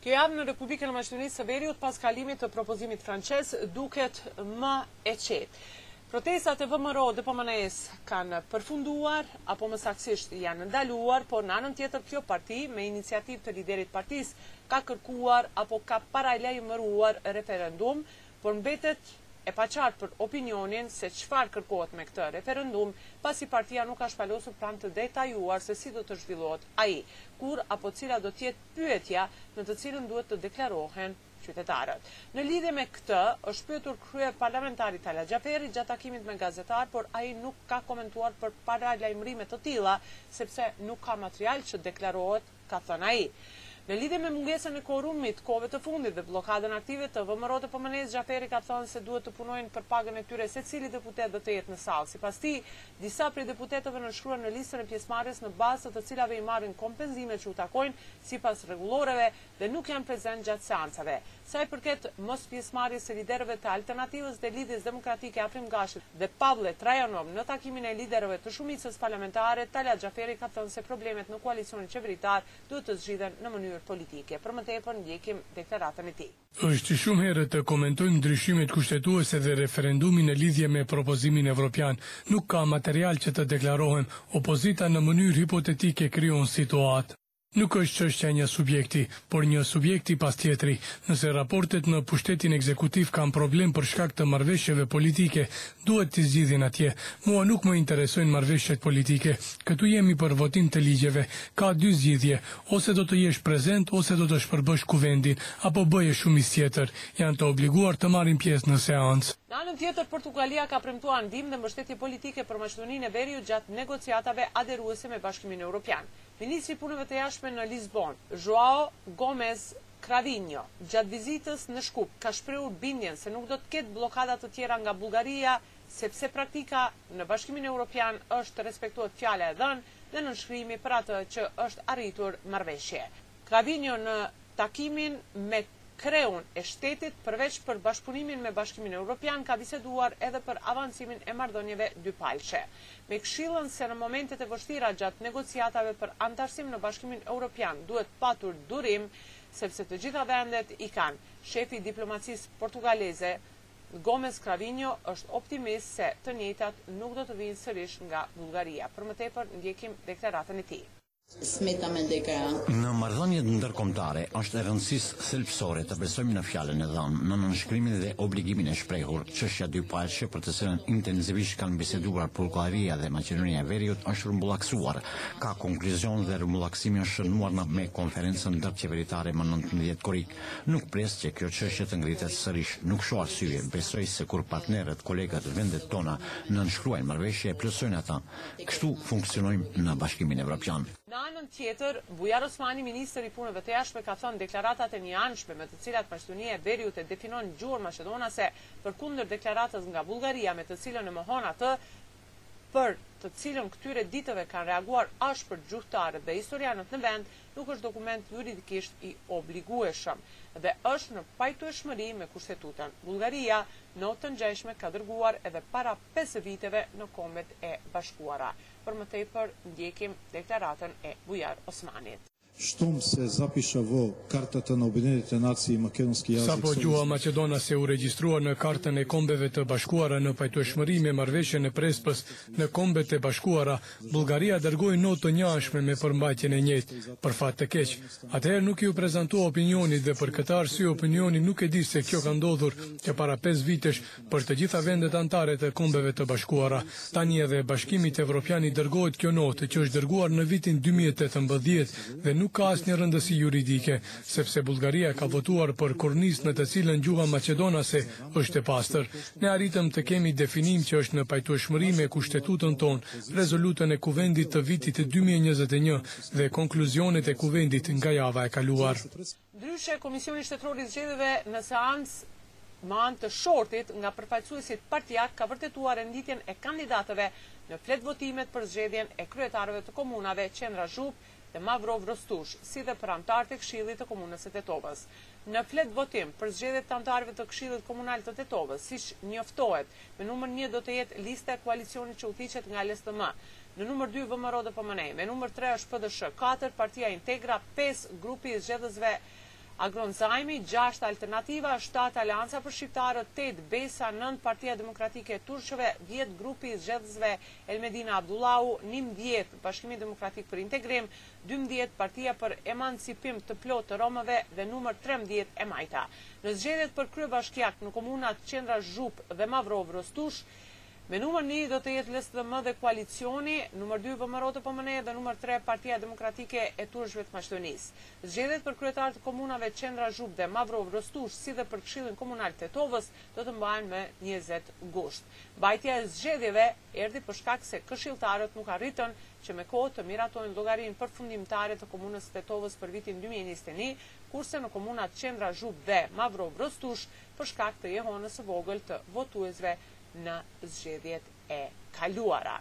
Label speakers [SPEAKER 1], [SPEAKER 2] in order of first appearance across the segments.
[SPEAKER 1] Kjo javë në Republikën e Maqedonisë së Veriut pas kalimit të propozimit francez duket më e qetë. Protestat e VMRO-DPMNE-së kanë përfunduar apo më saksisht janë ndaluar, por në anën tjetër kjo parti me iniciativë të liderit të partisë ka kërkuar apo ka paralajmëruar referendum, por mbetet e paqartë për opinionin se çfarë kërkohet me këtë referendum, pasi partia nuk ka shpalosur plan të detajuar se si do të zhvillohet ai, kur apo cila do të jetë pyetja në të cilën duhet të deklarohen qytetarët. Në lidhje me këtë, është pyetur kryeparlamentari Talat Xhaferi gjatë takimit me gazetarë, por ai nuk ka komentuar për paralajmërime të tilla, sepse nuk ka material që të deklarohet, ka thënë ai. Në lidhje me mungesën e korumit kohëve të fundit dhe bllokadën aktive të VMRO-DPMNE-së, Xhaferi ka thënë se duhet të punojnë për pagën e tyre secili deputet dhe të jetë në sallë. Sipas tij, disa prej deputetëve nënshkruajnë në listën e pjesëmarrjes në bazë të cilave i marrin kompenzime që u takojnë sipas rregulloreve dhe nuk janë prezent gjatë seancave. Sa i përket mospjesëmarrjes së liderëve të Alternativës dhe Lidhjes Demokratike Afrim Gashi dhe Pavle Trajanov në takimin e liderëve të shumicës parlamentare, Talat Xhaferi ka thënë se problemet në koalicionin qeveritar duhet të zgjidhen në mënyrë politike. Për më tepër, ndjekim deklaratën e tij.
[SPEAKER 2] Është shumë herët të komentojmë ndryshimet kushtetuese dhe referendumin në lidhje me propozimin evropian. Nuk ka material që të deklarohem. Opozita në mënyrë hipotetike krijon situatë. Nuk është çështja e një subjekti, por një subjekti pas tjetri. Nëse raportet në pushtetin ekzekutiv kanë problem për shkak të marrëveshjeve politike, duhet t'i zgjidhin atje. Mua nuk më interesojnë marrëveshjet politike. Këtu jemi për votim të ligjeve. Ka dy zgjidhje, ose do të jesh prezent ose do të shpërbësh Kuvendin, apo bëje shumicë tjetër. Janë të obliguar të marrin pjesë në seancë.
[SPEAKER 1] Në anën tjetër, Portugalia ka premtuar ndihmë dhe mbështetje politike për Maqedoninë e Veriut gjatë negociatave aderuese me Bashkimin Europian. Ministri i Punëve të Jashtme në Lisbonë, Joao Gomes Cravinho, gjatë vizitës në Shkup, ka shprehur bindjen se nuk do të ketë bllokada të tjera nga Bullgaria, sepse praktika në Bashkimin Europian është të respektohet fjala e dhënë dhe nënshkrimi për atë që është arritur marrëveshje. Cravinho në takimin me kreun e shtetit përveç për bashkëpunimin me Bashkimin Europian ka biseduar edhe për avancimin e marrëdhënieve dypalëshe me këshillën se në momentet e vështira gjatë negociatave për anëtarësim në Bashkimin Europian duhet patur durim sepse të gjitha vendet i kanë. Shefi i diplomacisë portugaleze, Gomes Cravinho është optimist se të njëjtat nuk do të vijnë sërish nga Bullgaria. Për më tepër ndjekim deklaratën e tij.
[SPEAKER 3] Smita Mendekra.
[SPEAKER 4] Në marrëdhëniet ndërkombëtare është e rëndësisë thelbësore të besojmë në fjalën e dhënë, në nënshkrimin dhe obligimin e shprehur. Çështja dypalëshe për të cilën intensivisht kanë biseduar Bullgaria dhe Maqedonia e Veriut është rrumbullakësuar. Ka konkluzion dhe rrumbullakësimi është shënuar me konferencën ndërqeveritare më nëntëmbëdhjetë korrik. Nuk pres që kjo çështje të ngritet sërish. Nuk shoh arsye. Besoj se kur partnerët, kolegët, vendet tona nënshkruajnë marrëveshje e plotësojnë atë. Kështu funksionojmë në Bashkimin Evropian.
[SPEAKER 1] Në anën tjetër, Bujar Osmani, ministër i Punëve të Jashtme ka thënë deklaratat e njëanshme me të cilat Maqedonia e Veriut e definon gjuhën maqedonase, përkundër deklaratës nga Bullgaria me të cilën e mohon atë për të cilën këtyre ditëve kanë reaguar ashpër gjuhëtarët dhe historianët në vend, nuk është dokument juridikisht i obligueshëm dhe është në pajtueshmëri me Kushtetutën. Bullgaria notë të ngjashme ka dërguar edhe para pesë viteve në Kombet e Bashkuara. Për më tepër ndjekim deklaratën e Bujar Osmanit.
[SPEAKER 5] Shtom se zapisha vo kartata na Obedinetite nacii makedonski jazik.
[SPEAKER 2] Sapo gjuha maqedonase u regjistrua në kartën e Kombeve të Bashkuara në pajtueshmëri me Marrëveshjen e Prespës në Kombet e Bashkuara, Bullgaria dërgoi notë të njëanshme me përmbajtjen e njëjtë. Për fat të keq, atëherë nuk iu prezantua opinionit dhe për këtë arsye opinioni nuk e di se kjo ka ndodhur që para pesë vitesh për të gjitha vendet anëtare të Kombeve të Bashkuara. Tani edhe Bashkimit Evropian i dërgohet kjo notë, që është dërguar në vitin dy mijë e tetëmbëdhjetë dhe nuk ka asnjë rëndësi juridike, sepse Bullgaria ka votuar për kornizë në të cilën gjuha maqedonase është e pastër. Ne arritëm të kemi definim që është në pajtueshmëri me Kushtetutën tonë, rezolutën e Kuvendit të vitit dy mijë e njëzet e një dhe konkluzionet e Kuvendit nga java e kaluar.
[SPEAKER 1] Ndryshe, Komisioni Shtetëror i Zgjedhjeve në seancë me anë të shortit nga përfaqësuesit partiakë ka vërtetuar renditjen e kandidatëve në fletëvotimet për zgjedhjen e kryetarëve të komunave Qendra Zhupë dhe Mavrovë Rostush, si dhe për anëtarët e Këshillit të Komunës së Tetovës. Në fletëvotim për zgjedhjet të anëtarëve të Këshillit Komunal të Tetovës, siç njoftohet, Me numër një do të jetë lista e koalicionit që udhëhiqet nga LSDM. Në numër dy VMRO-DPMNE. Me numër tre është PDSH. Katër, Partia Integra. Pesë, Grupi i Zgjedhësve Agron Zajmi. Gjashtë, Alternativa. Shtatë, Aleanca për Shqiptarët. Tetë, Besa. Nëntë, Partia Demokratike e Turqëve. Dhjetë, Grupi i Zgjedhësve Elmedina Abdullahu. Njëmbëdhjetë, Bashkimi Demokratik për Integrim. dymbëdhjetë Partia për Emancipim të Plotë të Romëve dhe numër trembëdhjetë E Majta. Në zgjedhjet për kryebashkiakë në komunat Qendra Zhupë dhe Mavrovë Rostush, me numër një do të jetë LSDM dhe Koalicioni, numër dy VMRO-DPMNE dhe numër tre Partia Demokratike e Turqve të Maqedonisë. Zgjedhjet për kryetarë të komunave Qendra Zhupë dhe Mavrovë Rostush si dhe për Këshillin Komunal të Tetovës do të mbahen më njëzet gusht. Mbajtja e zgjedhjeve erdhi për shkak se këshilltarët nuk arritën që me kohë të miratojnë llogarinë përfundimtare të komunës së Tetovës për vitin dy mijë e njëzet e një, kurse në komunat Qendra Zhupë dhe Mavrovë-Rostush për shkak të jehonës së vogël të votuesve në zgjedhjet e kaluara.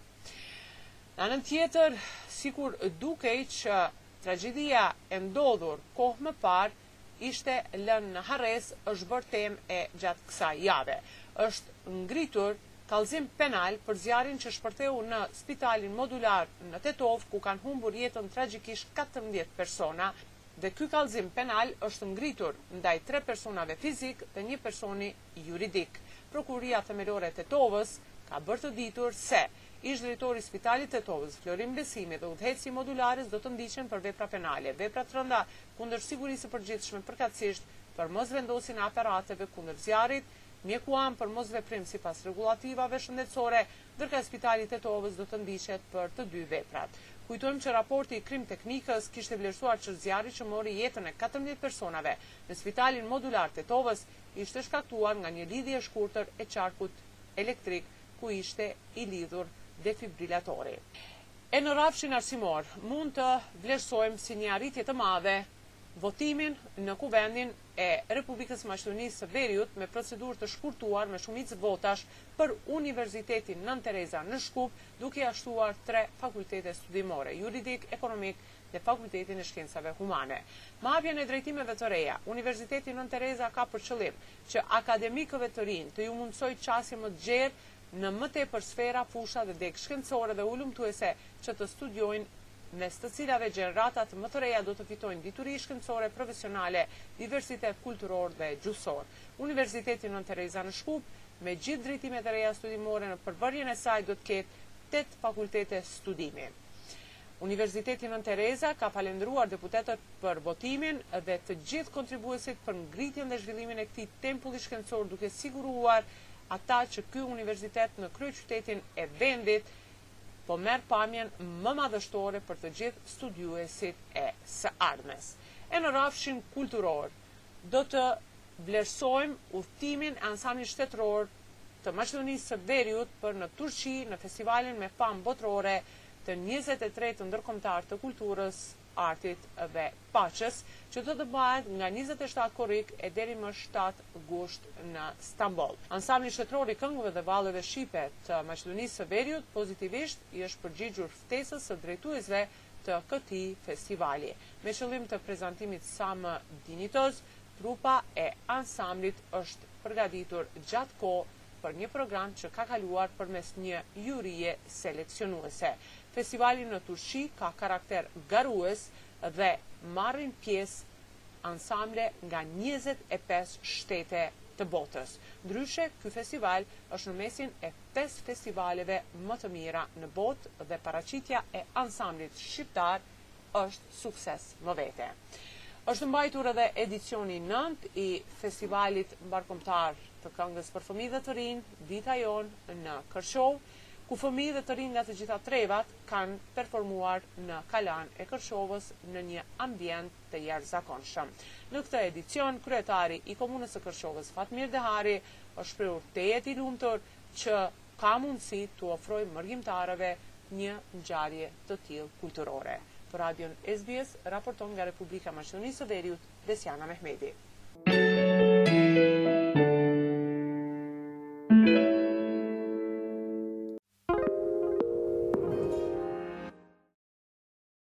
[SPEAKER 1] Në anën tjetër, sikur dukej që tragjedia e ndodhur kohë më parë ishte lënë në harresë është bërë temë edhe gjatë kësaj jave. Është ngritur kallëzim penal për zjarrin që shpërtheu në spitalin modular në Tetovë ku kanë humbur jetën tragjikisht katërmbëdhjetë persona dhe ky kallëzim penal është ngritur ndaj tre personave fizikë dhe një personi juridik. Prokuroria Themelore e Tetovës ka bërë të ditur se Ish-drejtori i Spitalit të Tetovës, Florin Besimi dhe udhëheqësi i Modulares do të ndiqen për vepra penale, vepra të rënda kundër sigurisë së përgjithshme përkatësisht për mosvendosjen e aparateve kundër zjarrit, mjeku A.N. për mosveprim sipas rregullativave shëndetësore, ndërkaq Spitali i Tetovës do të ndiqet për të dy veprat. Kujtojmë që raporti i Krimteknikës kishte vlerësuar që zjarri që mori jetën e katërmbëdhjetë personave në Spitalin Modular të Tetovës ishte shkaktuar nga një lidhje e shkurtër e qarkut elektrik ku ishte i lidhur defibrilatori. E në rrafshin arsimor mund të vlerësojmë si një arritje të madhe votimin në Kuvendin e Republikës së Maqedonisë së Veriut me procedurë të shkurtuar me shumicë votash për Universitetin Nënë Tereza në Shkup, duke ia shtuar tre fakultete studimore, Juridik, Ekonomik dhe Fakultetin e Shkencave Humane. Me hapjen e drejtimeve të reja, Universiteti Nënë Tereza ka për qëllim që akademikëve të rinj të ju mundësojë qasje më të gjerë në më tepër sfera, fusha dhe degë shkencore dhe hulumtuese që të studiojnë, mes të cilave gjeneratat më të reja do të fitojnë dituri shkencore, profesionale, diversitet kulturor dhe gjuhësor. Universiteti Nënë Tereza në Shkup, me gjithë drejtimet e reja studimore në përbërjen e saj do të ketë tetë fakultete studimi. Universiteti Nënë Tereza ka falendëruar deputetët për votimin dhe të gjithë kontribuesit për ngritjen dhe zhvillimin e këtij tempulli shkencor duke siguruar ata që ky universitet në kryeqytetin e vendit po merr pamjen më madhështore për të gjithë studiuesit e së ardhmes. E në rrafshin kulturor do të vlerësojmë udhëtimin e Ansamblit Shtetëror të Maqedonisë së Veriut për në Turqi në festivalin me famë botërore të njëzet e tretë Ndërkombëtar të Kulturës, Artit dhe Paqes, që do të mbahet nga njëzet e shtatë korrik e deri më shtatë gusht në Stamboll. Ansambli Shtetëror i Këngëve dhe Valleve Shqipe të Maqedonisë së Veriut pozitivisht i është përgjigjur ftesës së drejtuesve të këtij festivali. Me qëllim të prezantimit sa më dinjitoz, trupa e ansamblit është përgatitur gjatë kohë për një program që ka kaluar përmes një jurie seleksionuese. Festivali në Turqi ka karakter garues dhe marrin pjesë ansamble nga njëzet e pesë shtete të botës. Ndryshe, ky festival është në mesin e pesë festivaleve më të mira në botë dhe paraqitja e ansamblit shqiptar, është sukses më vete. Është mbajtur edhe edicioni i nëntë i Festivalit Mbarëkombëtar të Këngës për Fëmijë dhe të Rinj, Dita Jonë në Kërçovë, ku fëmijë dhe të rinj nga të gjitha trevat kanë performuar në Kalanë e Kërçovës në një ambient të jashtëzakonshëm. Në këtë edicion, kryetari i Komunës së Kërçovës, Fatmir Dehari, është shprehur tejet i lumtur që ka mundësi t'u ofrojë mërgimtarëve një ngjarje të tillë kulturore. Për radion SBS raporton nga Republika e Maqedonisë së Veriut, Besjana Mehmedi.